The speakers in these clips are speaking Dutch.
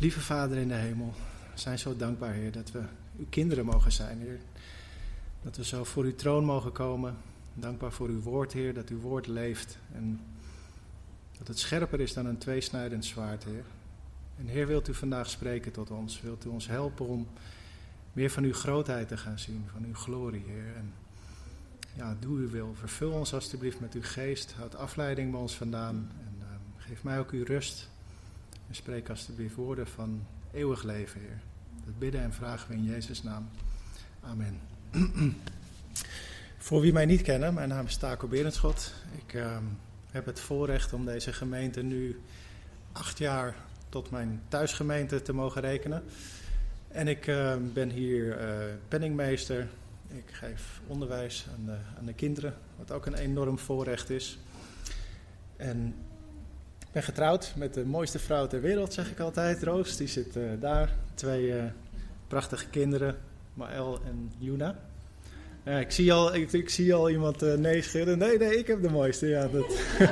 Lieve Vader in de hemel, zijn zo dankbaar, Heer, dat we uw kinderen mogen zijn, Heer. Dat we zo voor uw troon mogen komen. Dankbaar voor uw woord, Heer, dat uw woord leeft. En dat het scherper is dan een tweesnijdend zwaard, Heer. En Heer, wilt u vandaag spreken tot ons? Wilt u ons helpen om meer van uw grootheid te gaan zien, van uw glorie, Heer? En ja, doe uw wil. Vervul ons alstublieft met uw geest. Houd afleiding bij ons vandaan. En uh, geef mij ook uw rust. En spreek alstublieft woorden van eeuwig leven, Heer. Dat bidden en vragen we in Jezus' naam. Amen. Voor wie mij niet kennen, mijn naam is Taco Berendschot. Ik uh, heb het voorrecht om deze gemeente nu acht jaar tot mijn thuisgemeente te mogen rekenen. En ik uh, ben hier uh, penningmeester. Ik geef onderwijs aan de, aan de, kinderen, wat ook een enorm voorrecht is. En ben getrouwd met de mooiste vrouw ter wereld, zeg ik altijd. Roos, die zit uh, daar. Twee prachtige kinderen, Maël en Juna. Ik, zie al, ik, ik zie al iemand nee schudden. Nee, nee, ik heb de mooiste. Ja, dat...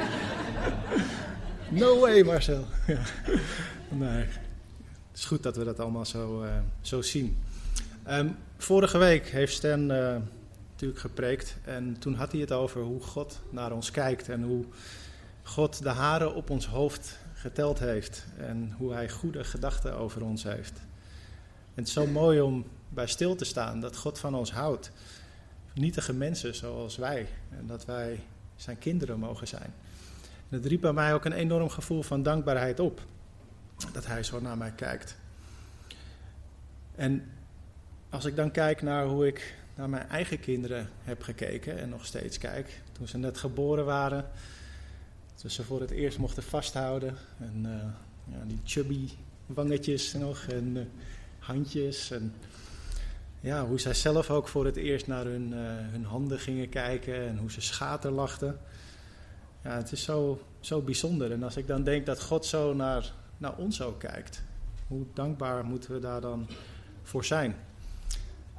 No way, Marcel. Ja. Nee. Het is goed dat we dat allemaal zo, zo zien. Um, vorige week heeft Stan natuurlijk gepreekt. En toen had hij het over hoe God naar ons kijkt. En hoe God de haren op ons hoofd geteld heeft. En hoe hij goede gedachten over ons heeft. En het is zo mooi om bij stil te staan dat God van ons houdt. Nietige mensen zoals wij. En dat wij zijn kinderen mogen zijn. En het riep bij mij ook een enorm gevoel van dankbaarheid op. Dat hij zo naar mij kijkt. En als ik dan kijk naar hoe ik naar mijn eigen kinderen heb gekeken en nog steeds kijk. Toen ze net geboren waren. Toen ze voor het eerst mochten vasthouden. En uh, ja, die chubby wangetjes nog en uh, handjes. En ja, hoe zij zelf ook voor het eerst naar hun, uh, hun handen gingen kijken en hoe ze schaterlachten. Ja, het is zo, zo bijzonder. En als ik dan denk dat God zo naar, naar ons ook kijkt, hoe dankbaar moeten we daar dan voor zijn?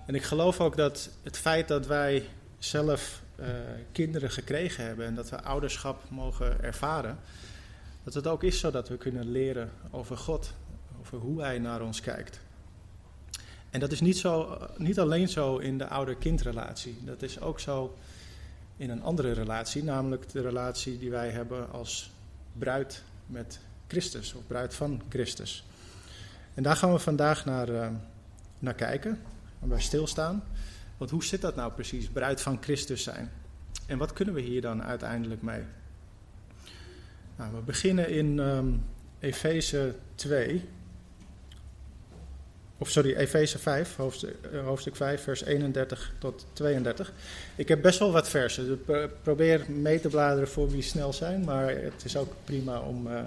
En ik geloof ook dat het feit dat wij zelf uh, kinderen gekregen hebben en dat we ouderschap mogen ervaren, dat het ook is zo dat we kunnen leren over God, over hoe Hij naar ons kijkt. En dat is niet, zo, niet alleen zo in de ouder-kindrelatie, dat is ook zo in een andere relatie, namelijk de relatie die wij hebben als bruid met Christus, of bruid van Christus. En daar gaan we vandaag naar, uh, naar kijken, en bij stilstaan. Want hoe zit dat nou precies, bruid van Christus zijn? En wat kunnen we hier dan uiteindelijk mee? Nou, we beginnen in um, Efeze 2, of sorry, Efeze 5, hoofdstuk, hoofdstuk 5, vers 31 tot 32. Ik heb best wel wat versen. Dus probeer mee te bladeren voor wie snel zijn, maar het is ook prima om uh,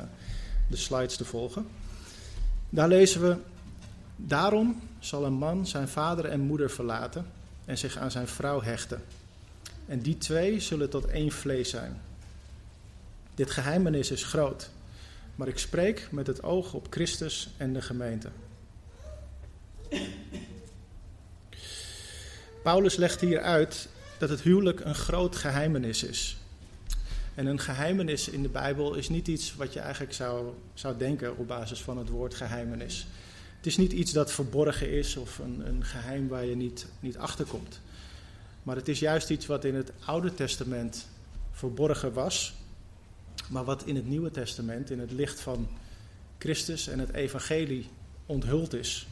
de slides te volgen. Daar lezen we: Daarom zal een man zijn vader en moeder verlaten en zich aan zijn vrouw hechten. En die twee zullen tot één vlees zijn. Dit geheimenis is groot, maar ik spreek met het oog op Christus en de gemeente. Paulus legt hier uit dat het huwelijk een groot geheimenis is. En een geheimenis in de Bijbel is niet iets wat je eigenlijk zou, zou denken op basis van het woord geheimenis. Het is niet iets dat verborgen is of een, een geheim waar je niet, niet achter komt. Maar het is juist iets wat in het Oude Testament verborgen was, maar wat in het Nieuwe Testament, in het licht van Christus en het Evangelie, onthuld is.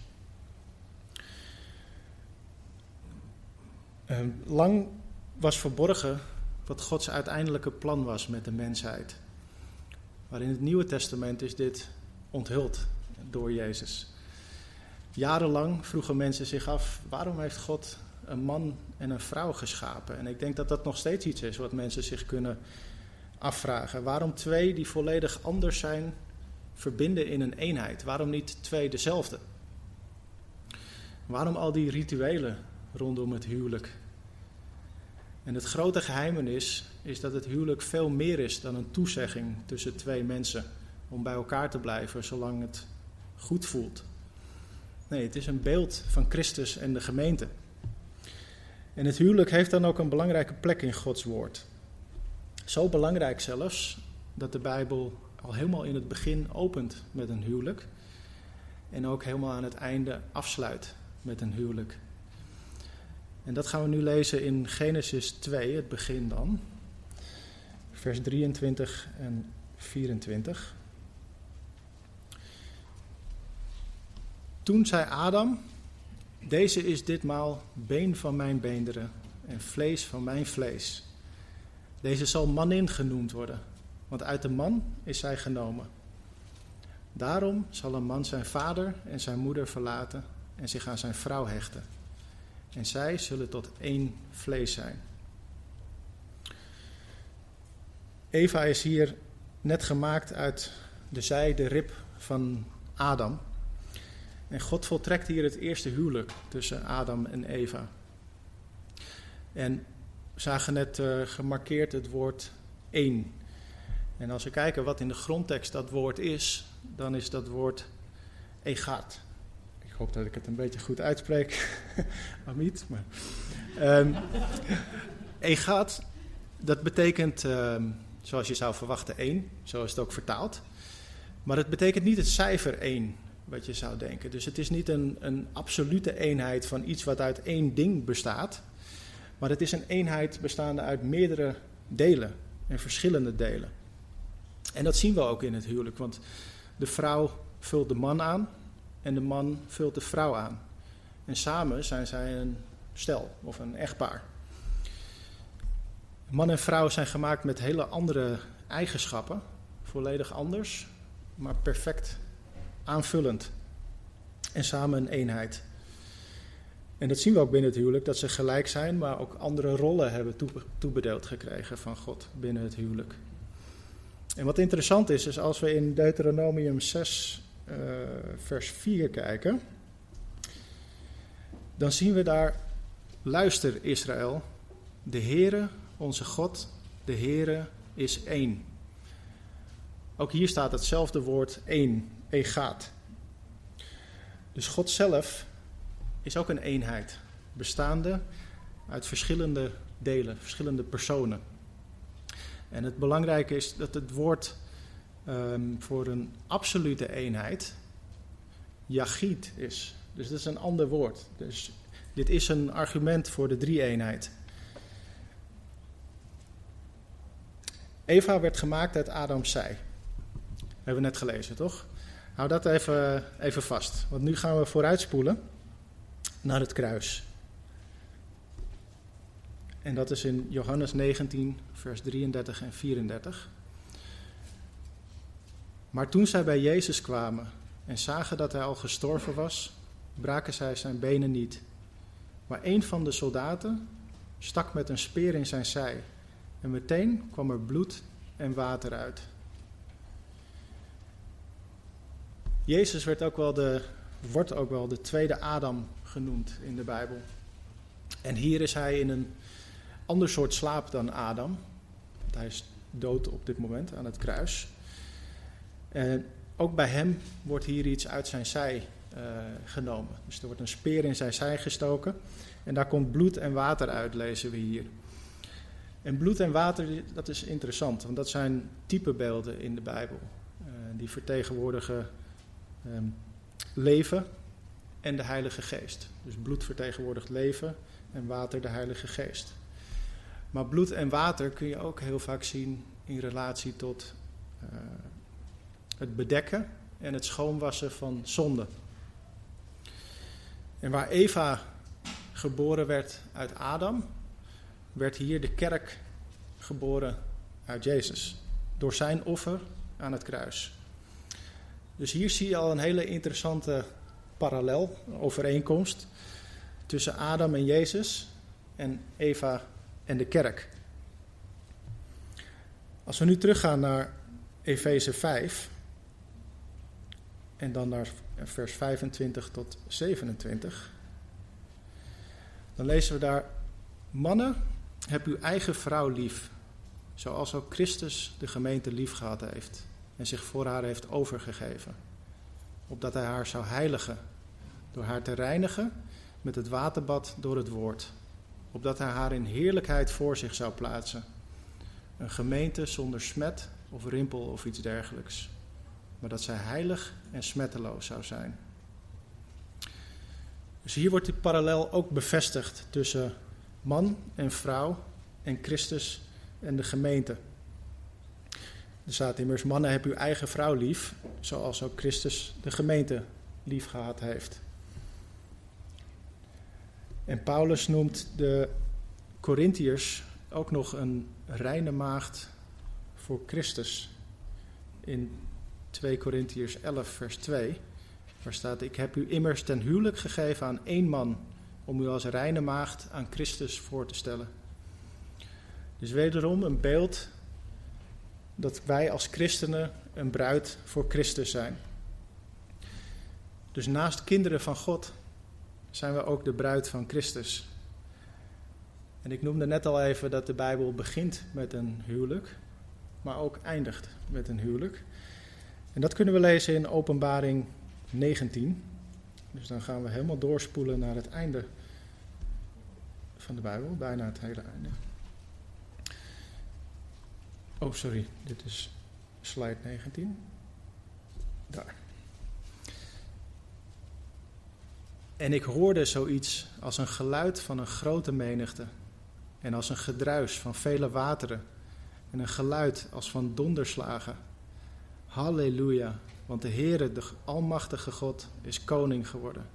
lang was verborgen wat Gods uiteindelijke plan was met de mensheid. Maar in het Nieuwe Testament is dit onthuld door Jezus. Jarenlang vroegen mensen zich af: waarom heeft God een man en een vrouw geschapen? En ik denk dat dat nog steeds iets is wat mensen zich kunnen afvragen. Waarom twee die volledig anders zijn verbinden in een eenheid? Waarom niet twee dezelfde? Waarom al die rituelen rondom het huwelijk? En het grote geheimenis is dat het huwelijk veel meer is dan een toezegging tussen twee mensen om bij elkaar te blijven zolang het goed voelt. Nee, het is een beeld van Christus en de gemeente. En het huwelijk heeft dan ook een belangrijke plek in Gods woord. Zo belangrijk zelfs dat de Bijbel al helemaal in het begin opent met een huwelijk. En ook helemaal aan het einde afsluit met een huwelijk. En dat gaan we nu lezen in Genesis 2, het begin dan. Vers 23 en 24. Toen zei Adam: Deze is ditmaal been van mijn beenderen en vlees van mijn vlees. Deze zal manin genoemd worden, want uit de man is zij genomen. Daarom zal een man zijn vader en zijn moeder verlaten en zich aan zijn vrouw hechten. En zij zullen tot één vlees zijn. Eva is hier net gemaakt uit de zij, de rib van Adam. En God voltrekt hier het eerste huwelijk tussen Adam en Eva. En we zagen net uh, gemarkeerd het woord één. En als we kijken wat in de grondtekst dat woord is, dan is dat woord egat. Ik hoop dat ik het een beetje goed uitspreek, Amit. Maar, um, egat, dat betekent, um, zoals je zou verwachten, één. Zo is het ook vertaald. Maar het betekent niet het cijfer één wat je zou denken. Dus het is niet een, een absolute eenheid van iets wat uit één ding bestaat. Maar het is een eenheid bestaande uit meerdere delen en verschillende delen. En dat zien we ook in het huwelijk, want de vrouw vult de man aan en de man vult de vrouw aan. En samen zijn zij een stel of een echtpaar. Man en vrouw zijn gemaakt met hele andere eigenschappen, volledig anders, maar perfect aanvullend en samen een eenheid. En dat zien we ook binnen het huwelijk, dat ze gelijk zijn, maar ook andere rollen hebben toebedeeld gekregen van God binnen het huwelijk. En wat interessant is, is als we in Deuteronomium 6, uh, eh, vers 4 kijken, dan zien we daar, luister Israël, de Heere, onze God, de Heere is één. Ook hier staat hetzelfde woord één, egaat. Dus God zelf is ook een eenheid, bestaande uit verschillende delen, verschillende personen. En het belangrijke is dat het woord um, voor een absolute eenheid Yachid is. Dus dat is een ander woord. Dus dit is een argument voor de drie-eenheid. Eva werd gemaakt uit Adams zij. Hebben we net gelezen, toch? Hou dat even, even vast. Want nu gaan we vooruitspoelen naar het kruis. En dat is in Johannes 19, vers 33 en 34. Maar toen zij bij Jezus kwamen en zagen dat hij al gestorven was, braken zij zijn benen niet. Maar een van de soldaten stak met een speer in zijn zij. En meteen kwam er bloed en water uit. Jezus werd ook wel de, wordt ook wel de tweede Adam genoemd in de Bijbel. En hier is hij in een ander soort slaap dan Adam. Hij is dood op dit moment aan het kruis. En ook bij hem wordt hier iets uit zijn zij uh, genomen. Dus er wordt een speer in zijn zij gestoken. En daar komt bloed en water uit, lezen we hier. En bloed en water, dat is interessant, want dat zijn typebeelden in de Bijbel. Uh, die vertegenwoordigen um, leven en de Heilige Geest. Dus bloed vertegenwoordigt leven en water de Heilige Geest. Maar bloed en water kun je ook heel vaak zien in relatie tot uh, het bedekken en het schoonwassen van zonde. En waar Eva geboren werd uit Adam, werd hier de kerk geboren uit Jezus. Door zijn offer aan het kruis. Dus hier zie je al een hele interessante parallel, overeenkomst tussen Adam en Jezus en Eva en de kerk. Als we nu teruggaan naar Efeze 5 en dan naar vers 25 tot 27, dan lezen we daar: Mannen, heb uw eigen vrouw lief, zoals ook Christus de gemeente lief gehad heeft en zich voor haar heeft overgegeven, opdat hij haar zou heiligen door haar te reinigen met het waterbad door het woord, opdat hij haar in heerlijkheid voor zich zou plaatsen. Een gemeente zonder smet of rimpel of iets dergelijks, maar dat zij heilig en smetteloos zou zijn. Dus hier wordt die parallel ook bevestigd tussen man en vrouw en Christus en de gemeente. Er staat immers, mannen heb uw eigen vrouw lief, zoals ook Christus de gemeente lief gehad heeft. En Paulus noemt de Corinthiërs ook nog een reine maagd voor Christus. In 2 Corinthiërs 11, vers 2, waar staat: Ik heb u immers ten huwelijk gegeven aan één man, om u als reine maagd aan Christus voor te stellen. Dus wederom een beeld dat wij als christenen een bruid voor Christus zijn. Dus naast kinderen van God zijn we ook de bruid van Christus. En ik noemde net al even dat de Bijbel begint met een huwelijk, maar ook eindigt met een huwelijk. En dat kunnen we lezen in Openbaring 19. Dus dan gaan we helemaal doorspoelen naar het einde van de Bijbel, bijna het hele einde. Oh, sorry, dit is slide 19. Daar. En ik hoorde zoiets als een geluid van een grote menigte en als een gedruis van vele wateren en een geluid als van donderslagen. Halleluja, want de Heere, de Almachtige God, is koning geworden.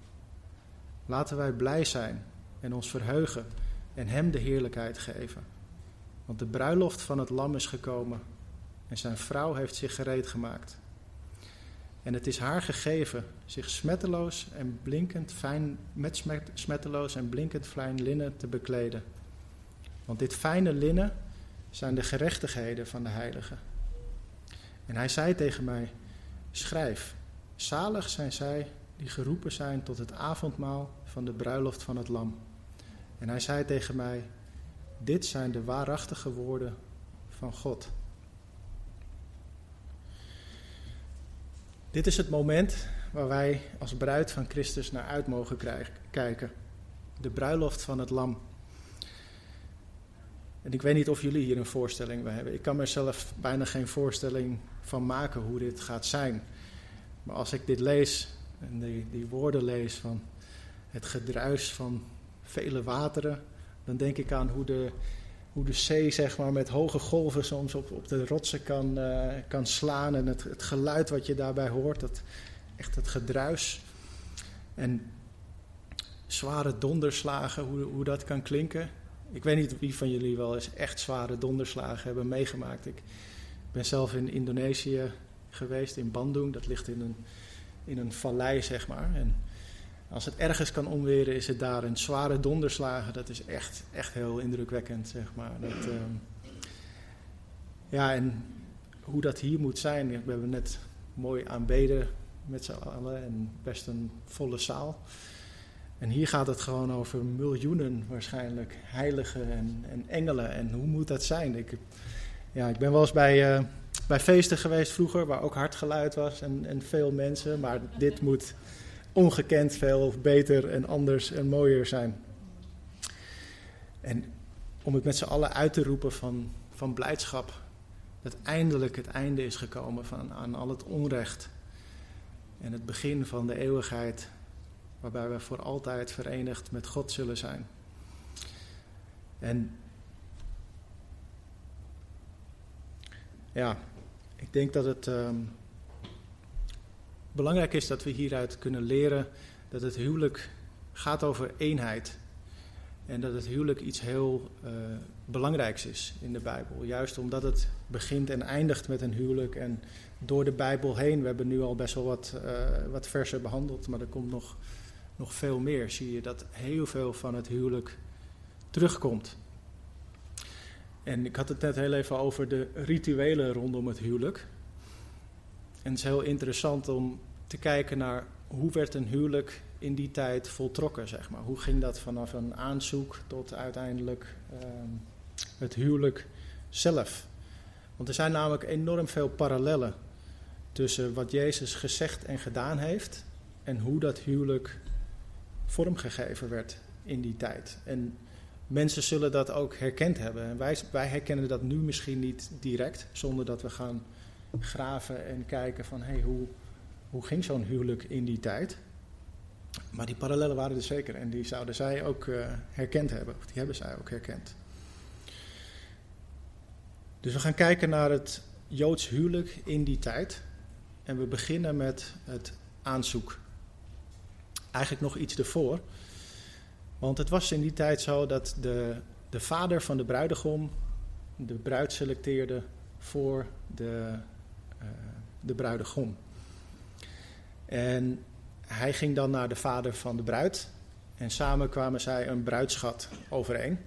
Laten wij blij zijn en ons verheugen en Hem de heerlijkheid geven. Want de bruiloft van het lam is gekomen en zijn vrouw heeft zich gereed gemaakt. En het is haar gegeven zich smetteloos en blinkend fijn, met smetteloos en blinkend fijn linnen te bekleden. Want dit fijne linnen zijn de gerechtigheden van de heilige. En hij zei tegen mij: Schrijf, zalig zijn zij die geroepen zijn tot het avondmaal van de bruiloft van het Lam. En hij zei tegen mij: Dit zijn de waarachtige woorden van God. Dit is het moment waar wij als bruid van Christus naar uit mogen kijken. De bruiloft van het Lam. En ik weet niet of jullie hier een voorstelling bij hebben. Ik kan mezelf bijna geen voorstelling van maken hoe dit gaat zijn. Maar als ik dit lees en die, die woorden lees van het gedruis van vele wateren, dan denk ik aan hoe de, hoe de zee zeg maar, met hoge golven soms op, op de rotsen kan, uh, kan slaan. En het, het geluid wat je daarbij hoort, dat, echt het gedruis. En zware donderslagen, hoe, hoe dat kan klinken. Ik weet niet wie van jullie wel eens echt zware donderslagen hebben meegemaakt. Ik ben zelf in Indonesië geweest, in Bandung. Dat ligt in een, in een vallei, zeg maar. En als het ergens kan omweren, is het daar een zware donderslagen. Dat is echt, echt heel indrukwekkend, zeg maar. Dat, ehm, ja, en hoe dat hier moet zijn. We hebben net mooi aanbeden met z'n allen en best een volle zaal. En hier gaat het gewoon over miljoenen waarschijnlijk heiligen en, en engelen. En hoe moet dat zijn? Ik, ja, ik ben wel eens bij, uh, bij feesten geweest vroeger, waar ook hard geluid was en, en veel mensen. Maar dit moet ongekend veel beter en anders en mooier zijn. En om het met z'n allen uit te roepen van, van blijdschap. Dat eindelijk het einde is gekomen van, aan al het onrecht. En het begin van de eeuwigheid waarbij we voor altijd verenigd met God zullen zijn. En ja, ik denk dat het um, belangrijk is dat we hieruit kunnen leren dat het huwelijk gaat over eenheid. En dat het huwelijk iets heel uh, belangrijks is in de Bijbel. Juist omdat het begint en eindigt met een huwelijk. En door de Bijbel heen, we hebben nu al best wel wat, uh, wat versen behandeld, maar er komt nog nog veel meer zie je dat heel veel van het huwelijk terugkomt. En ik had het net heel even over de rituelen rondom het huwelijk. En het is heel interessant om te kijken naar hoe werd een huwelijk in die tijd voltrokken, zeg maar? Hoe ging dat vanaf een aanzoek tot uiteindelijk ehm, het huwelijk zelf? Want er zijn namelijk enorm veel parallellen tussen wat Jezus gezegd en gedaan heeft en hoe dat huwelijk vormgegeven werd in die tijd. En mensen zullen dat ook herkend hebben. En wij, wij herkennen dat nu misschien niet direct, zonder dat we gaan graven en kijken van hey, hoe, hoe ging zo'n huwelijk in die tijd. Maar die parallellen waren er zeker en die zouden zij ook uh, herkend hebben, of die hebben zij ook herkend. Dus we gaan kijken naar het Joods huwelijk in die tijd. En we beginnen met het aanzoek. Eigenlijk nog iets ervoor. Want het was in die tijd zo dat de, de vader van de bruidegom de bruid selecteerde voor de, uh, de bruidegom. En hij ging dan naar de vader van de bruid. En samen kwamen zij een bruidschat overeen.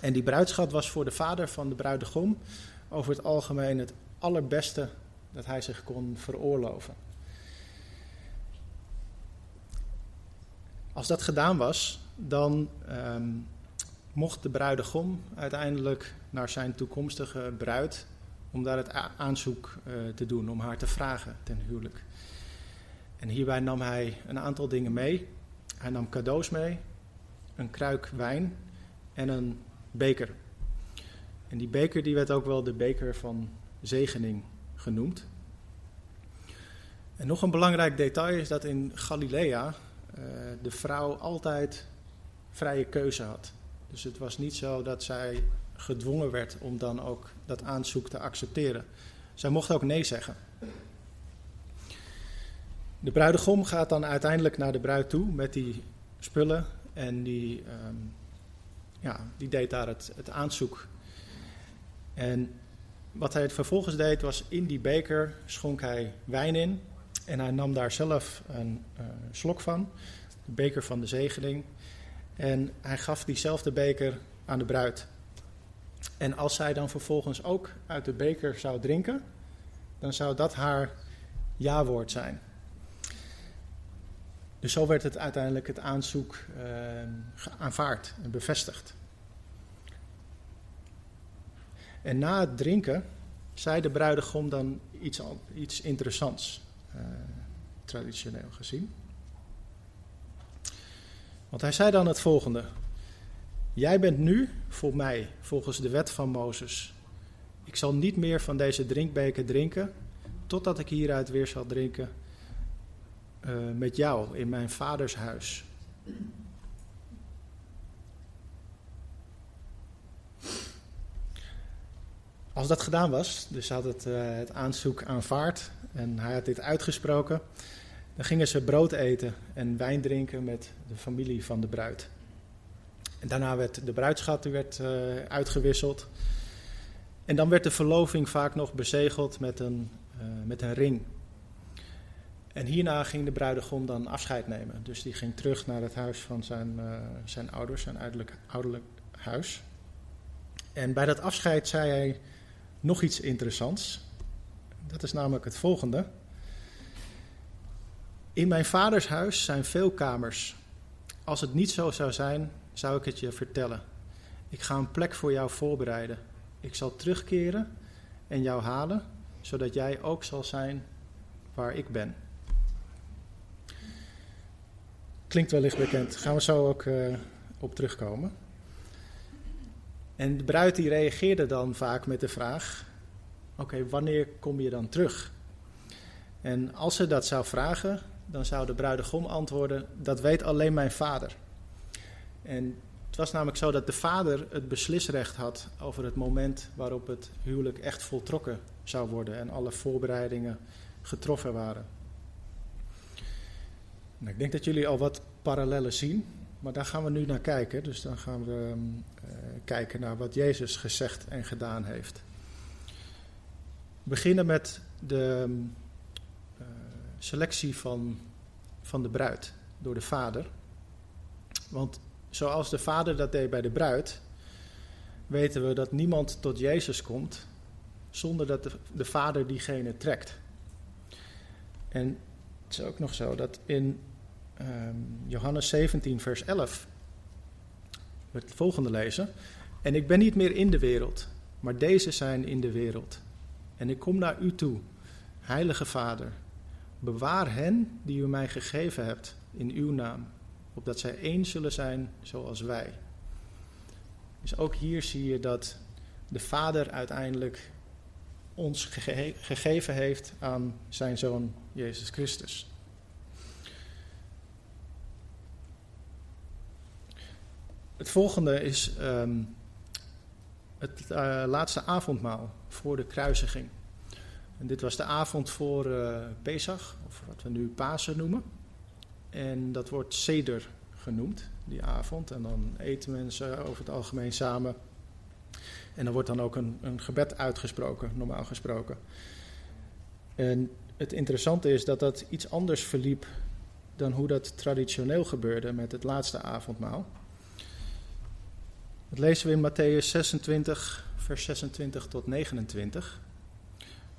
En die bruidschat was voor de vader van de bruidegom over het algemeen het allerbeste dat hij zich kon veroorloven. Als dat gedaan was, dan um, mocht de bruidegom uiteindelijk naar zijn toekomstige bruid om daar het aanzoek uh, te doen, om haar te vragen ten huwelijk. En hierbij nam hij een aantal dingen mee. Hij nam cadeaus mee, een kruik wijn en een beker. En die beker die werd ook wel de beker van zegening genoemd. En nog een belangrijk detail is dat in Galilea uh, de vrouw altijd vrije keuze had. Dus het was niet zo dat zij gedwongen werd om dan ook dat aanzoek te accepteren. Zij mocht ook nee zeggen. De bruidegom gaat dan uiteindelijk naar de bruid toe met die spullen en die, um, ja, die deed daar het, het aanzoek. En wat hij vervolgens deed was in die beker schonk hij wijn in en hij nam daar zelf een uh, slok van, de beker van de zegening. En hij gaf diezelfde beker aan de bruid. En als zij dan vervolgens ook uit de beker zou drinken, dan zou dat haar ja-woord zijn. Dus zo werd het uiteindelijk het aanzoek uh, aanvaard en bevestigd. En na het drinken zei de bruidegom dan iets, iets interessants, uh, traditioneel gezien. Want hij zei dan het volgende: Jij bent nu voor mij, volgens de wet van Mozes. Ik zal niet meer van deze drinkbeker drinken, totdat ik hieruit weer zal drinken uh, met jou in mijn vaders huis. Als dat gedaan was, dus had het, uh, het aanzoek aanvaard en hij had dit uitgesproken, dan gingen ze brood eten en wijn drinken met de familie van de bruid. En daarna werd de bruidschat werd, uh, uitgewisseld. En dan werd de verloving vaak nog bezegeld met een, met een ring. En hierna ging de bruidegom dan afscheid nemen. Dus die ging terug naar het huis van zijn, uh, zijn ouders, zijn ouderlijk, ouderlijk huis. En bij dat afscheid zei hij nog iets interessants. Dat is namelijk het volgende. In mijn vaders huis zijn veel kamers. Als het niet zo zou zijn, zou ik het je vertellen. Ik ga een plek voor jou voorbereiden. Ik zal terugkeren en jou halen, zodat jij ook zal zijn waar ik ben. Klinkt wellicht bekend. Gaan we zo ook uh, op terugkomen. En de bruid die reageerde dan vaak met de vraag: Oké, wanneer kom je dan terug? En als ze dat zou vragen, dan zou de bruidegom antwoorden: Dat weet alleen mijn vader. En het was namelijk zo dat de vader het beslisrecht had over het moment waarop het huwelijk echt voltrokken zou worden en alle voorbereidingen getroffen waren. Nou, ik denk dat jullie al wat parallellen zien, maar daar gaan we nu naar kijken. Dus dan gaan we uh, kijken naar wat Jezus gezegd en gedaan heeft. We beginnen met de uh, selectie van, van de bruid door de vader. Want zoals de vader dat deed bij de bruid, weten we dat niemand tot Jezus komt zonder dat de, de vader diegene trekt. En Het is ook nog zo dat in ehm, Johannes 17, vers 11, we het volgende lezen. En ik ben niet meer in de wereld, maar deze zijn in de wereld. En ik kom naar u toe, Heilige Vader. Bewaar hen die u mij gegeven hebt in uw naam, opdat zij één zullen zijn zoals wij. Dus ook hier zie je dat de Vader uiteindelijk ons gegeven heeft aan zijn Zoon Jezus Christus. Het volgende is um, het uh, laatste avondmaal voor de kruisiging. En dit was de avond voor uh, Pesach, of wat we nu Pasen noemen. En dat wordt Seder genoemd, die avond. En dan eten mensen over het algemeen samen. En er wordt dan ook een, een gebed uitgesproken, normaal gesproken. En het interessante is dat dat iets anders verliep dan hoe dat traditioneel gebeurde met het laatste avondmaal. Dat lezen we in Matthäus 26, vers 26 tot 29.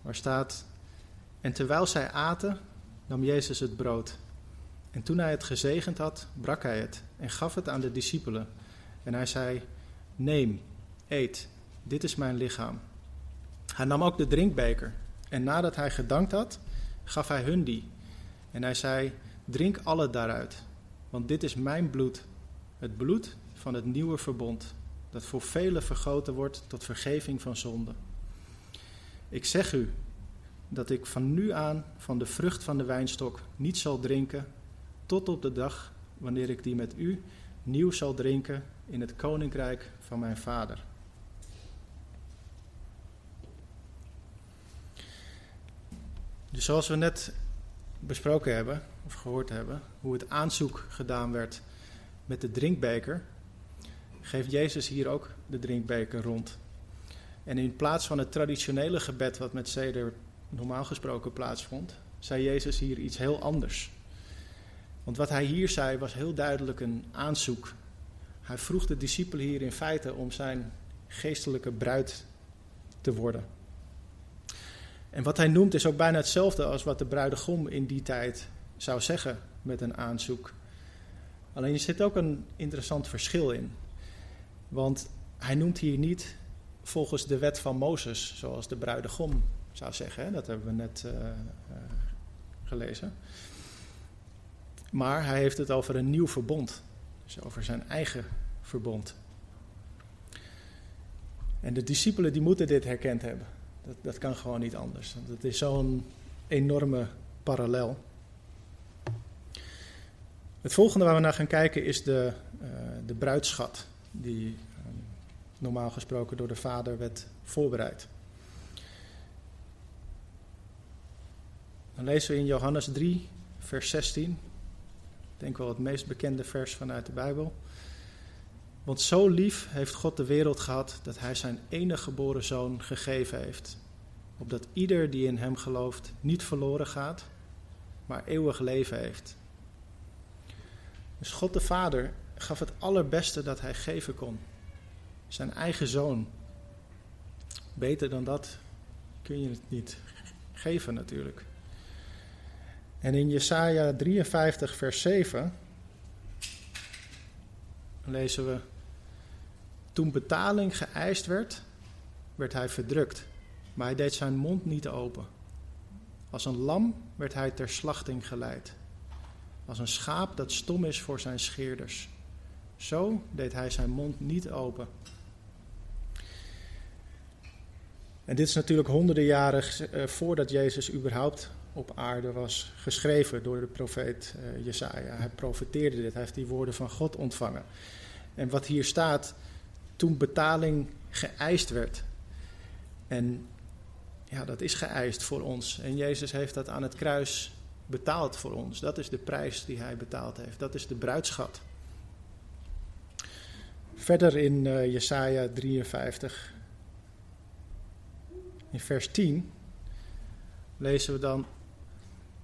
Waar staat: En terwijl zij aten, nam Jezus het brood. En toen hij het gezegend had, brak hij het en gaf het aan de discipelen. En hij zei: Neem, eet, dit is mijn lichaam. Hij nam ook de drinkbeker. En nadat hij gedankt had, gaf hij hun die. En hij zei: Drink alle daaruit, want dit is mijn bloed, het bloed van het nieuwe verbond, dat voor velen vergoten wordt tot vergeving van zonde. Ik zeg u dat ik van nu aan van de vrucht van de wijnstok niet zal drinken, tot op de dag wanneer ik die met u nieuw zal drinken in het koninkrijk van mijn Vader. Dus zoals we net besproken hebben, of gehoord hebben, hoe het aanzoek gedaan werd met de drinkbeker, geeft Jezus hier ook de drinkbeker rond. En in plaats van het traditionele gebed wat met Seder normaal gesproken plaatsvond, zei Jezus hier iets heel anders. Want wat hij hier zei was heel duidelijk een aanzoek. Hij vroeg de discipelen hier in feite om zijn geestelijke bruid te worden. En wat hij noemt is ook bijna hetzelfde als wat de bruidegom in die tijd zou zeggen met een aanzoek. Alleen er zit ook een interessant verschil in. Want hij noemt hier niet volgens de wet van Mozes, zoals de bruidegom zou zeggen. Dat hebben we net uh, uh, gelezen. Maar hij heeft het over een nieuw verbond. Dus over zijn eigen verbond. En de discipelen die moeten dit herkend hebben. Dat, dat kan gewoon niet anders. Dat is zo'n enorme parallel. Het volgende waar we naar gaan kijken is de, uh, de bruidschat, die um, normaal gesproken door de vader werd voorbereid. Dan lezen we in Johannes 3, vers 16. Ik denk wel het meest bekende vers vanuit de Bijbel. Want zo lief heeft God de wereld gehad dat hij zijn enige geboren zoon gegeven heeft. Opdat ieder die in hem gelooft niet verloren gaat, maar eeuwig leven heeft. Dus God de Vader gaf het allerbeste dat hij geven kon. Zijn eigen zoon. Beter dan dat kun je het niet geven natuurlijk. En in Jesaja 53 vers 7 lezen we toen betaling geëist werd, werd hij verdrukt, maar hij deed zijn mond niet open. Als een lam werd hij ter slachting geleid. Als een schaap dat stom is voor zijn scheerders. Zo deed hij zijn mond niet open. En dit is natuurlijk honderden jaren eh, voordat Jezus überhaupt op aarde was geschreven door de profeet uh, Jesaja. Hij profeteerde dit, hij heeft die woorden van God ontvangen. En wat hier staat, toen betaling geëist werd. En ja, dat is geëist voor ons. En Jezus heeft dat aan het kruis betaald voor ons. Dat is de prijs die hij betaald heeft. Dat is de bruidschat. Verder in uh, Jesaja 53, in vers 10, lezen we dan: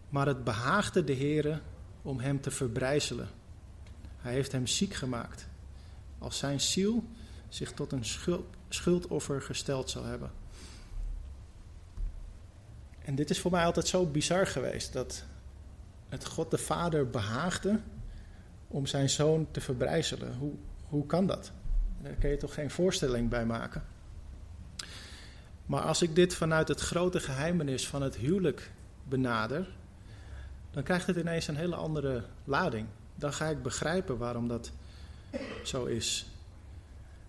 Maar het behaagde de Heere om hem te verbrijzelen. Hij heeft hem ziek gemaakt, als zijn ziel zich tot een schuldoffer gesteld zal hebben. En dit is voor mij altijd zo bizar geweest. Dat het God de Vader behaagde om zijn zoon te verbrijzelen. Hoe, hoe kan dat? Daar kun je toch geen voorstelling bij maken. Maar als ik dit vanuit het grote geheimenis van het huwelijk benader, dan krijgt het ineens een hele andere lading. Dan ga ik begrijpen waarom dat zo is.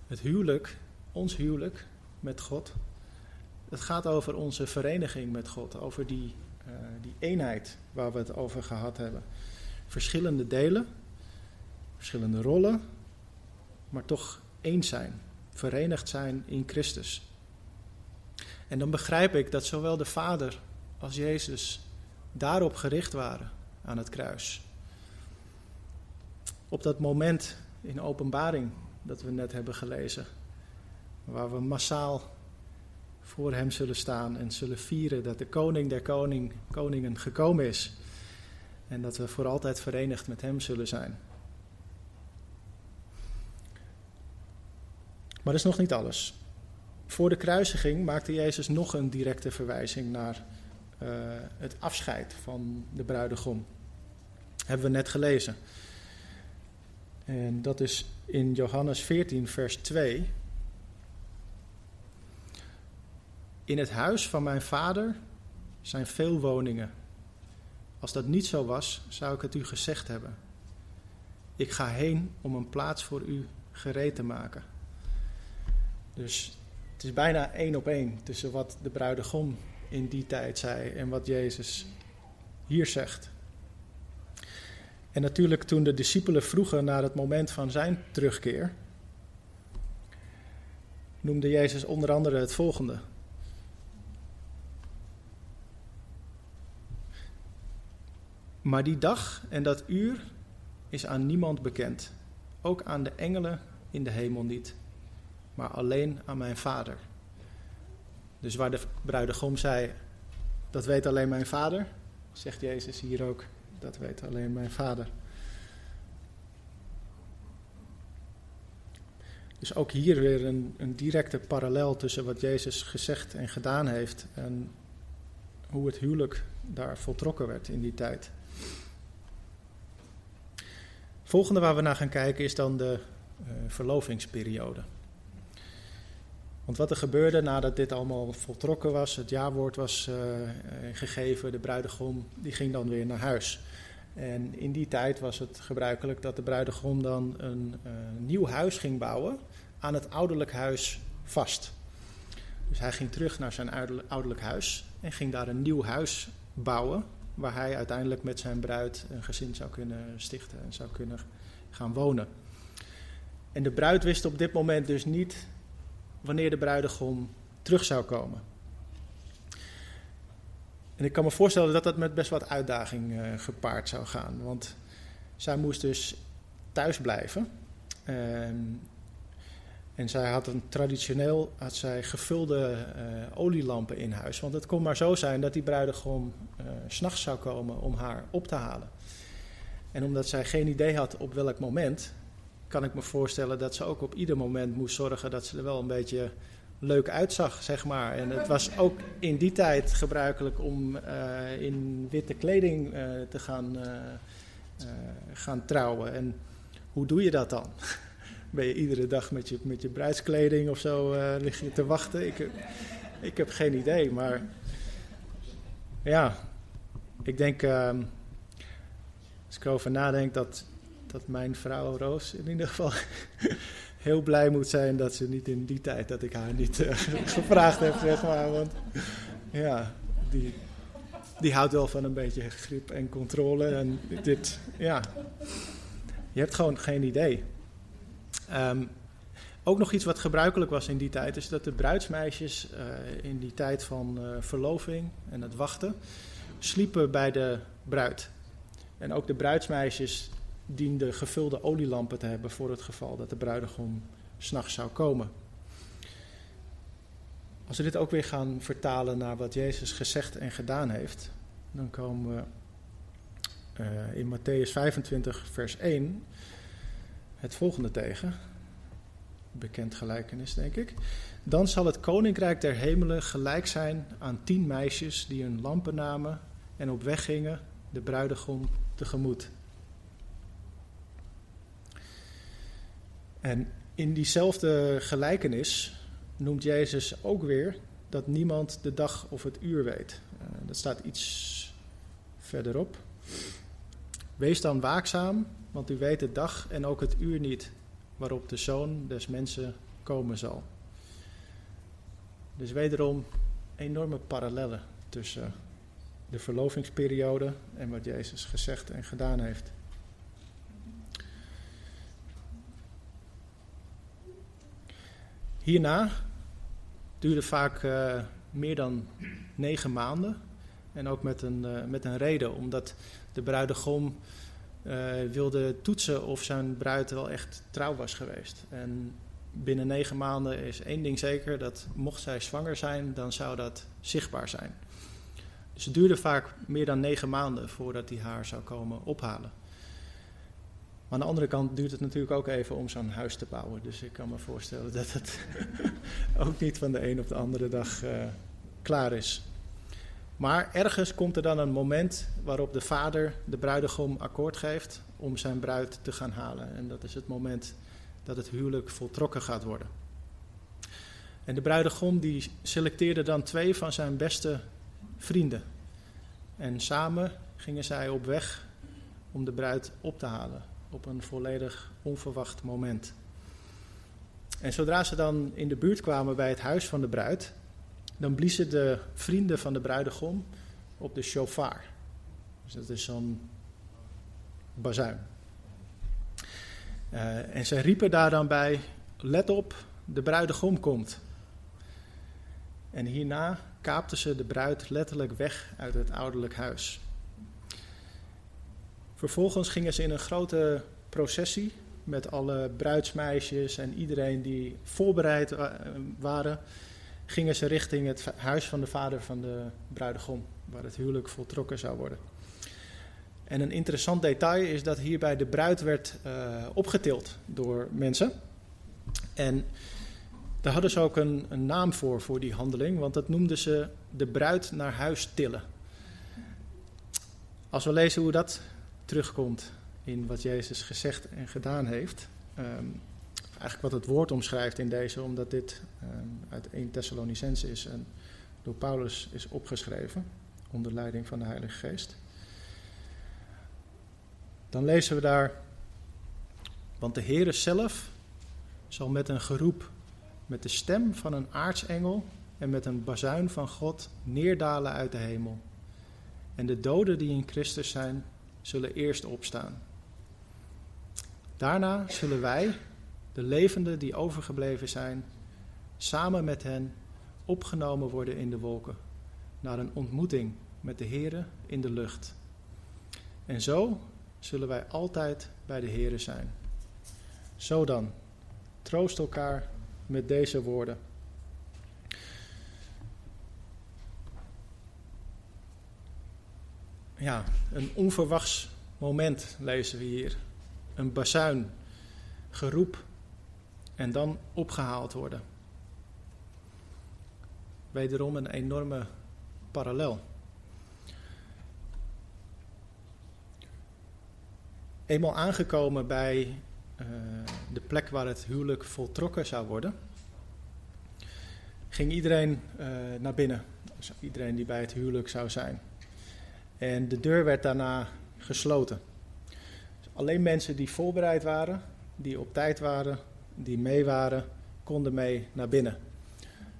Het huwelijk, ons huwelijk met God, het gaat over onze vereniging met God, over die, uh, die eenheid waar we het over gehad hebben. Verschillende delen, verschillende rollen, maar toch één zijn, verenigd zijn in Christus. En dan begrijp ik dat zowel de Vader als Jezus daarop gericht waren aan het kruis. Op dat moment in openbaring dat we net hebben gelezen, waar we massaal voor Hem zullen staan en zullen vieren dat de koning der koning, koningen gekomen is. En dat we voor altijd verenigd met Hem zullen zijn. Dat is nog niet alles. Voor de kruisiging maakte Jezus nog een directe verwijzing naar uh, het afscheid van de bruidegom. Hebben we net gelezen. En dat is in Johannes 14, vers 2. In het huis van mijn vader zijn veel woningen. Als dat niet zo was, zou ik het u gezegd hebben. Ik ga heen om een plaats voor u gereed te maken. Dus het is bijna één op één tussen wat de bruidegom in die tijd zei en wat Jezus hier zegt. En natuurlijk toen de discipelen vroegen naar het moment van zijn terugkeer, noemde Jezus onder andere het volgende. Maar die dag en dat uur is aan niemand bekend, ook aan de engelen in de hemel niet, maar alleen aan mijn Vader. Dus waar de bruidegom zei, dat weet alleen mijn vader, zegt Jezus hier ook, dat weet alleen mijn vader. Dus ook hier weer een, een directe parallel tussen wat Jezus gezegd en gedaan heeft en hoe het huwelijk daar voltrokken werd in die tijd. Volgende waar we naar gaan kijken is dan de uh, verlovingsperiode. Want wat er gebeurde nadat dit allemaal voltrokken was, het jaarwoord was uh, gegeven, de bruidegom die ging dan weer naar huis. En in die tijd was het gebruikelijk dat de bruidegom dan een uh, nieuw huis ging bouwen aan het ouderlijk huis vast. Dus hij ging terug naar zijn ouderlijk huis en ging daar een nieuw huis bouwen, waar hij uiteindelijk met zijn bruid een gezin zou kunnen stichten en zou kunnen gaan wonen. En de bruid wist op dit moment dus niet wanneer de bruidegom terug zou komen. En ik kan me voorstellen dat dat met best wat uitdaging uh, gepaard zou gaan. Want zij moest dus thuis blijven. Um, en zij had een traditioneel had zij gevulde uh, olielampen in huis. Want het kon maar zo zijn dat die bruidegom uh, s'nachts zou komen om haar op te halen. En omdat zij geen idee had op welk moment, kan ik me voorstellen dat ze ook op ieder moment moest zorgen dat ze er wel een beetje leuk uitzag, zeg maar. En het was ook in die tijd gebruikelijk om uh, in witte kleding uh, te gaan, uh, gaan trouwen. En hoe doe je dat dan? ben je iedere dag met je, met je bruidskleding of zo lig je te wachten? Ik, ik heb geen idee, maar ja, ik denk, ehm, als ik erover nadenk, dat dat mijn vrouw Roos in ieder geval heel blij moet zijn dat ze niet in die tijd dat ik haar niet uh, gevraagd heb, zeg maar. Want ja, die, die houdt wel van een beetje grip en controle. En dit, ja, je hebt gewoon geen idee. Um, ook nog iets wat gebruikelijk was in die tijd, is dat de bruidsmeisjes uh, in die tijd van uh, verloving en het wachten sliepen bij de bruid. En ook de bruidsmeisjes diende gevulde olielampen te hebben voor het geval dat de bruidegom s'nachts zou komen. Als we dit ook weer gaan vertalen naar wat Jezus gezegd en gedaan heeft, dan komen we uh, in Matthäus 25, vers 1 het volgende tegen. Bekend gelijkenis, denk ik. Dan zal het koninkrijk der hemelen gelijk zijn aan tien meisjes die hun lampen namen en op weg gingen de bruidegom tegemoet. En in diezelfde gelijkenis noemt Jezus ook weer dat niemand de dag of het uur weet. Uh, dat staat iets verderop. Wees dan waakzaam, want u weet de dag en ook het uur niet waarop de zoon des mensen komen zal. Dus wederom enorme parallellen tussen de verlovingsperiode en wat Jezus gezegd en gedaan heeft. Hierna duurde vaak uh, meer dan negen maanden. En ook met een, uh, met een reden, omdat de bruidegom uh, wilde toetsen of zijn bruid wel echt trouw was geweest. En binnen negen maanden is één ding zeker: dat mocht zij zwanger zijn, dan zou dat zichtbaar zijn. Dus het duurde vaak meer dan negen maanden voordat hij haar zou komen ophalen. Maar aan de andere kant duurt het natuurlijk ook even om zo'n huis te bouwen. Dus ik kan me voorstellen dat het ook niet van de een op de andere dag uh, klaar is. Maar ergens komt er dan een moment waarop de vader de bruidegom akkoord geeft om zijn bruid te gaan halen. En dat is het moment dat het huwelijk voltrokken gaat worden. En de bruidegom die selecteerde dan twee van zijn beste vrienden. En samen gingen zij op weg om de bruid op te halen op een volledig onverwacht moment. En zodra ze dan in de buurt kwamen bij het huis van de bruid, dan bliezen de vrienden van de bruidegom op de shofar. Dus dat is zo'n bazuin. Uh, en ze riepen daar dan bij: Let op, de bruidegom komt. En hierna kaapten ze de bruid letterlijk weg uit het ouderlijk huis. Vervolgens gingen ze in een grote processie met alle bruidsmeisjes en iedereen die voorbereid waren, gingen ze richting het huis van de vader van de bruidegom, waar het huwelijk voltrokken zou worden. En een interessant detail is dat hierbij de bruid werd uh, opgetild door mensen. En daar hadden ze ook een, een, naam voor, voor die handeling, want dat noemden ze de bruid naar huis tillen. Als we lezen hoe dat terugkomt in wat Jezus gezegd en gedaan heeft. Um, eigenlijk wat het woord omschrijft in deze, omdat dit um, uit 1 Thessalonicense is en door Paulus is opgeschreven, onder leiding van de Heilige Geest. Dan lezen we daar, want de Heere zelf zal met een geroep, met de stem van een aartsengel en met een bazuin van God neerdalen uit de hemel. En de doden die in Christus zijn, zullen eerst opstaan. Daarna zullen wij, de levenden die overgebleven zijn, samen met hen opgenomen worden in de wolken, naar een ontmoeting met de Here in de lucht. En zo zullen wij altijd bij de Here zijn. Zo dan, troost elkaar met deze woorden. Ja, een onverwachts moment lezen we hier. Een bazuin, geroep en dan opgehaald worden. Wederom een enorme parallel. Eenmaal aangekomen bij uh, de plek waar het huwelijk voltrokken zou worden, ging iedereen uh, naar binnen. Dus iedereen die bij het huwelijk zou zijn. En de deur werd daarna gesloten. Alleen mensen die voorbereid waren, die op tijd waren, die mee waren, konden mee naar binnen.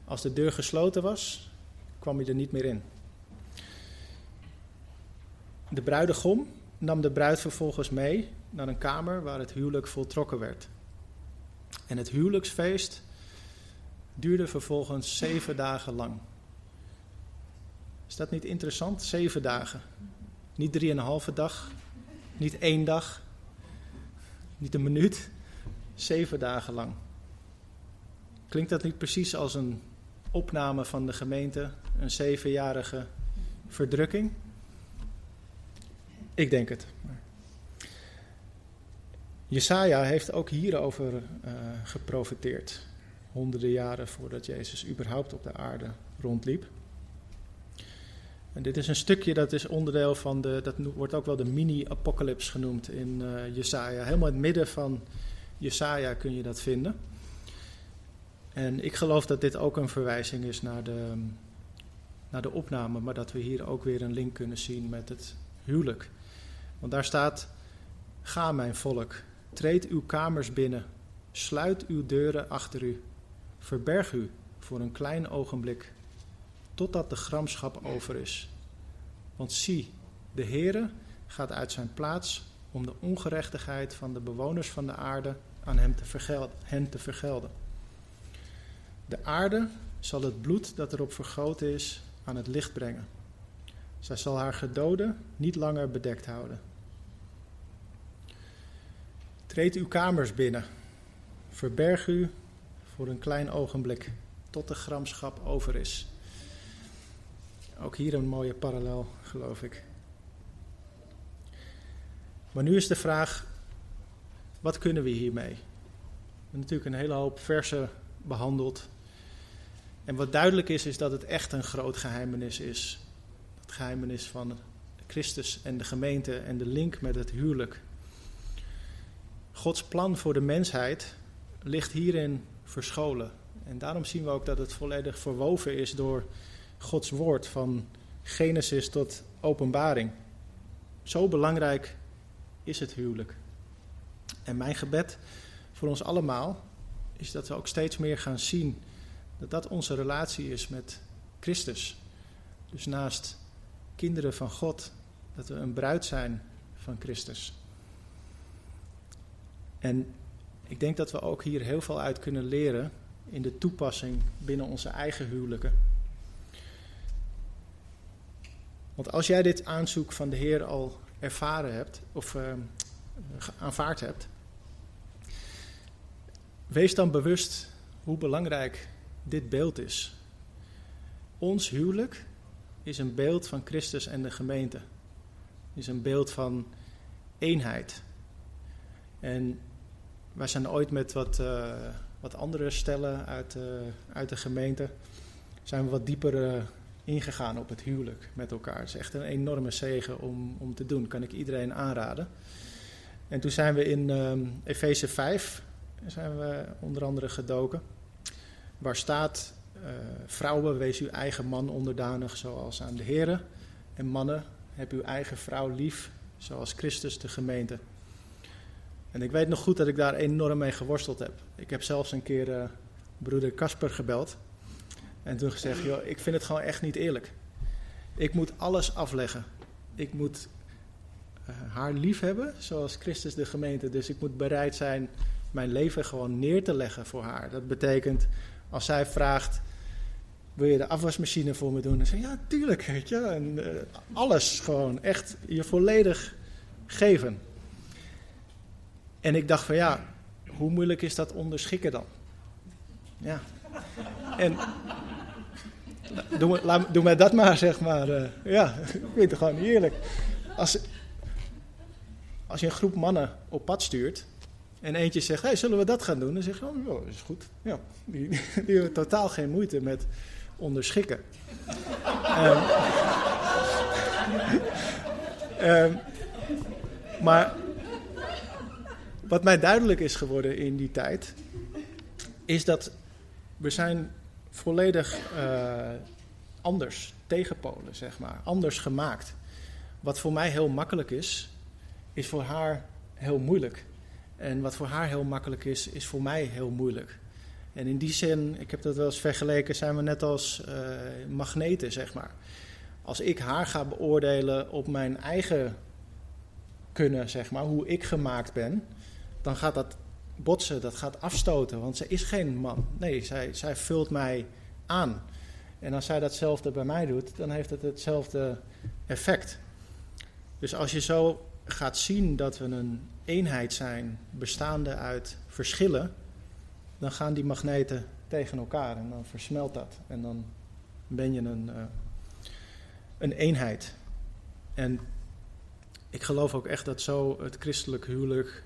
Als de deur gesloten was, kwam je er niet meer in. De bruidegom nam de bruid vervolgens mee naar een kamer waar het huwelijk voltrokken werd. En het huwelijksfeest duurde vervolgens zeven dagen lang. Is dat niet interessant? Zeven dagen. Niet drieënhalve dag, niet één dag, niet een minuut, zeven dagen lang. Klinkt dat niet precies als een opname van de gemeente, een zevenjarige verdrukking? Ik denk het. Jesaja heeft ook hierover uh, geprofiteerd, honderden jaren voordat Jezus überhaupt op de aarde rondliep. En dit is een stukje dat is onderdeel van de, dat wordt ook wel de mini-apocalyps genoemd in uh, Jesaja. Helemaal in het midden van Jesaja kun je dat vinden. En ik geloof dat dit ook een verwijzing is naar de, naar de opname, maar dat we hier ook weer een link kunnen zien met het huwelijk. Want daar staat: Ga, mijn volk, treed uw kamers binnen, sluit uw deuren achter u, verberg u voor een klein ogenblik, totdat de gramschap over is. Want zie, de Heere gaat uit zijn plaats om de ongerechtigheid van de bewoners van de aarde aan hem te vergelden, hen te vergelden. De aarde zal het bloed dat erop vergoten is aan het licht brengen. Zij zal haar gedoden niet langer bedekt houden. Treed uw kamers binnen. Verberg u voor een klein ogenblik tot de gramschap over is. Ook hier een mooie parallel, geloof ik. Maar nu is de vraag: wat kunnen we hiermee? We hebben natuurlijk een hele hoop versen behandeld. En wat duidelijk is, is dat het echt een groot geheimenis is. Het geheimenis van Christus en de gemeente en de link met het huwelijk. Gods plan voor de mensheid ligt hierin verscholen. En daarom zien we ook dat het volledig verwoven is door Gods woord van Genesis tot Openbaring. Zo belangrijk is het huwelijk. En mijn gebed voor ons allemaal is dat we ook steeds meer gaan zien dat dat onze relatie is met Christus. Dus naast kinderen van God, dat we een bruid zijn van Christus. En ik denk dat we ook hier heel veel uit kunnen leren in de toepassing binnen onze eigen huwelijken. Want als jij dit aanzoek van de Heer al ervaren hebt of uh, aanvaard hebt, wees dan bewust hoe belangrijk dit beeld is. Ons huwelijk is een beeld van Christus en de gemeente. Is een beeld van eenheid. En wij zijn ooit met wat, uh, wat andere stellen uit, uh, uit de gemeente, zijn we wat dieper ingegaan op het huwelijk met elkaar. Het is echt een enorme zegen om, om te doen, kan ik iedereen aanraden. En toen zijn we in um, Efeze 5 zijn we onder andere gedoken, waar staat, vrouwen wees uw eigen man onderdanig zoals aan de heren. En mannen, heb uw eigen vrouw lief zoals Christus de gemeente. En ik weet nog goed dat ik daar enorm mee geworsteld heb. Ik heb zelfs een keer uh, broeder Casper gebeld. En toen gezegd, joh, ik vind het gewoon echt niet eerlijk. Ik moet alles afleggen. Ik moet uh, haar lief hebben, zoals Christus de gemeente. Dus ik moet bereid zijn mijn leven gewoon neer te leggen voor haar. Dat betekent, als zij vraagt, wil je de afwasmachine voor me doen? Dan zeg ik, ja, tuurlijk, weet je. En, uh, alles gewoon, echt je volledig geven. En ik dacht van ja, hoe moeilijk is dat onderschikken dan? Ja. En doe, laat, mij dat maar, zeg maar. Uh, ja, ik vind het gewoon niet eerlijk. Als, als je een groep mannen op pad stuurt en eentje zegt, hey, zullen we dat gaan doen? Dan zeg je, oh, dat is goed. Ja, die, die hebben totaal geen moeite met onderschikken. um, um, maar wat mij duidelijk is geworden in die tijd, is dat we zijn volledig uh, anders, tegenpolen, zeg maar, anders gemaakt. Wat voor mij heel makkelijk is, is voor haar heel moeilijk. En wat voor haar heel makkelijk is, is voor mij heel moeilijk. En in die zin, ik heb dat wel eens vergeleken, zijn we net als uh, magneten, zeg maar. Als ik haar ga beoordelen op mijn eigen kunnen, zeg maar, hoe ik gemaakt ben, dan gaat dat botsen, dat gaat afstoten, want ze is geen man. Nee, zij, zij vult mij aan. En als zij datzelfde bij mij doet, dan heeft het hetzelfde effect. Dus als je zo gaat zien dat we een eenheid zijn, bestaande uit verschillen, dan gaan die magneten tegen elkaar en dan versmelt dat. En dan ben je een, uh, een eenheid. En ik geloof ook echt dat zo het christelijk huwelijk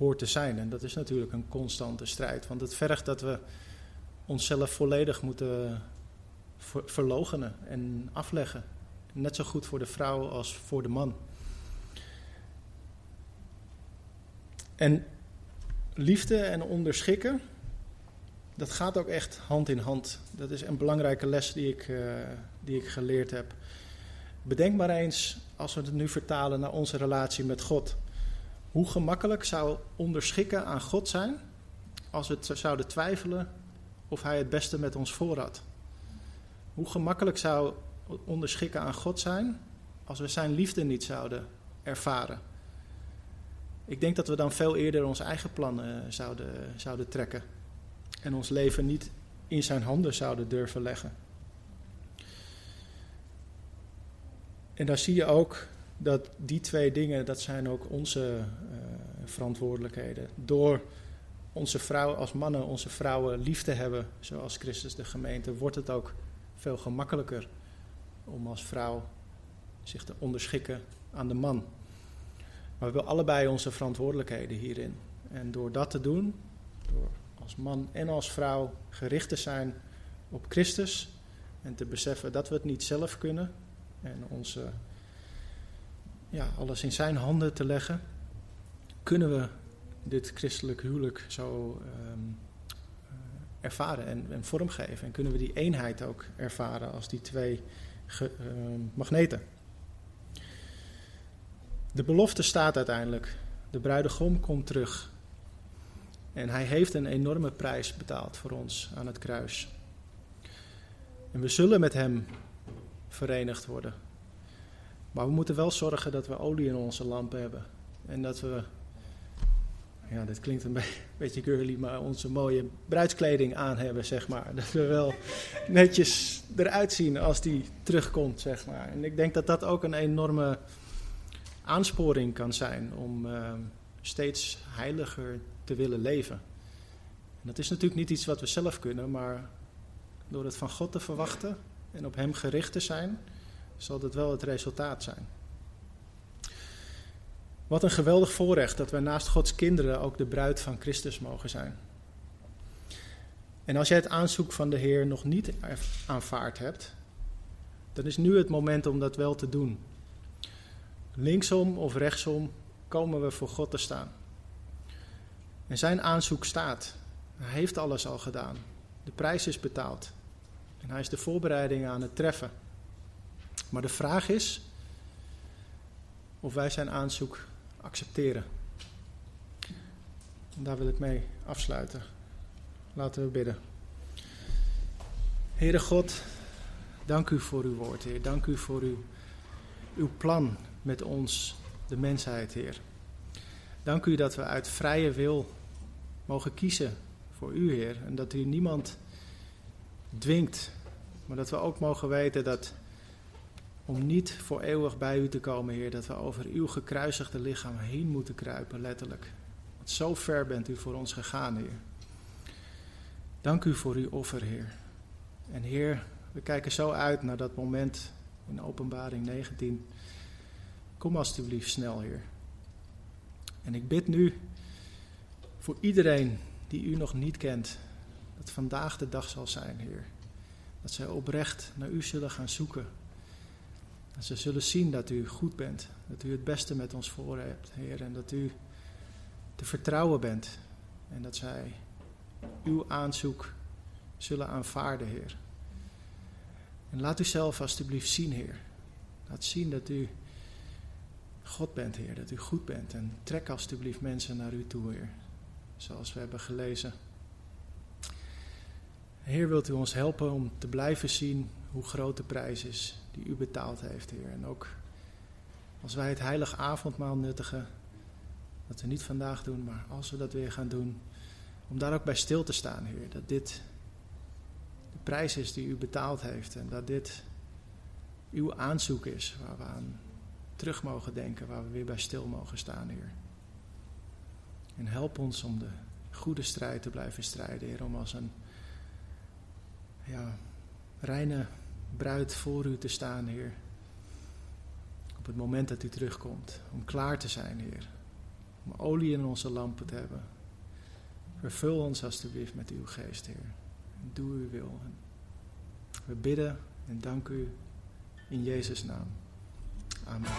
hoort te zijn. En dat is natuurlijk een constante strijd, want het vergt dat we onszelf volledig moeten ver verlogenen en afleggen Net zo goed voor de vrouw als voor de man. En liefde en onderschikken, dat gaat ook echt hand in hand. Dat is een belangrijke les die ik, uh, die ik geleerd heb. Bedenk maar eens, als we het nu vertalen naar onze relatie met God. Hoe gemakkelijk zou onderschikken aan God zijn als we zouden twijfelen of Hij het beste met ons voor had? Hoe gemakkelijk zou onderschikken aan God zijn als we Zijn liefde niet zouden ervaren? Ik denk dat we dan veel eerder onze eigen plannen zouden, zouden trekken en ons leven niet in Zijn handen zouden durven leggen. En daar zie je ook dat die twee dingen, dat zijn ook onze uh, verantwoordelijkheden. Door onze vrouwen als mannen, onze vrouwen lief te hebben, zoals Christus de gemeente, wordt het ook veel gemakkelijker om als vrouw zich te onderschikken aan de man. Maar we hebben allebei onze verantwoordelijkheden hierin. En door dat te doen, door als man en als vrouw gericht te zijn op Christus en te beseffen dat we het niet zelf kunnen en onze, ja, alles in zijn handen te leggen, kunnen we dit christelijk huwelijk zo um, ervaren en, en, vormgeven. En kunnen we die eenheid ook ervaren als die twee uh, magneten. De belofte staat uiteindelijk. De bruidegom komt terug. En hij heeft een enorme prijs betaald voor ons aan het kruis. En we zullen met hem verenigd worden. Maar we moeten wel zorgen dat we olie in onze lampen hebben. En dat we ja, dit klinkt een beetje girly, maar onze mooie bruidskleding aan hebben, zeg maar. Dat we wel netjes eruit zien als die terugkomt, zeg maar. En ik denk dat dat ook een enorme aansporing kan zijn om uh, steeds heiliger te willen leven. En dat is natuurlijk niet iets wat we zelf kunnen, maar door het van God te verwachten en op Hem gericht te zijn, zal dat wel het resultaat zijn. Wat een geweldig voorrecht dat wij naast Gods kinderen ook de bruid van Christus mogen zijn. En als jij het aanzoek van de Heer nog niet aanvaard hebt, dan is nu het moment om dat wel te doen. Linksom of rechtsom komen we voor God te staan. En zijn aanzoek staat. Hij heeft alles al gedaan. De prijs is betaald. En hij is de voorbereidingen aan het treffen. Maar de vraag is of wij zijn aanzoek accepteren. En daar wil ik mee afsluiten. Laten we bidden. Heere God, dank u voor uw woord, Heer. Dank u voor uw, uw plan met ons, de mensheid, Heer. Dank u dat we uit vrije wil mogen kiezen voor u, Heer. En dat u niemand dwingt, maar dat we ook mogen weten dat om niet voor eeuwig bij u te komen, Heer, dat we over uw gekruisigde lichaam heen moeten kruipen, letterlijk. Want zo ver bent u voor ons gegaan, Heer. Dank u voor uw offer, Heer. En Heer, we kijken zo uit naar dat moment in Openbaring 19. Kom alstublieft snel, Heer. En ik bid nu voor iedereen die u nog niet kent, dat vandaag de dag zal zijn, Heer. Dat zij oprecht naar u zullen gaan zoeken ze zullen zien dat u goed bent, dat u het beste met ons voor hebt, Heer, en dat u te vertrouwen bent en dat zij uw aanzoek zullen aanvaarden, Heer. En laat u zelf alstublieft zien, Heer. Laat zien dat u God bent, Heer, dat u goed bent. En trek alstublieft mensen naar u toe, Heer. Zoals we hebben gelezen. Heer, wilt u ons helpen om te blijven zien hoe groot de prijs is die u betaald heeft, Heer. En ook als wij het heilige avondmaal nuttigen, dat we niet vandaag doen, maar als we dat weer gaan doen, om daar ook bij stil te staan, Heer. Dat dit de prijs is die u betaald heeft en dat dit uw aanzoek is waar we aan terug mogen denken, waar we weer bij stil mogen staan, Heer. En help ons om de goede strijd te blijven strijden, Heer, om als een ja, reine bruid voor u te staan, Heer. Op het moment dat u terugkomt, om klaar te zijn, Heer. Om olie in onze lampen te hebben. Vervul ons alstublieft met uw geest, Heer. Doe uw wil. We bidden en dank u In Jezus' naam. Amen.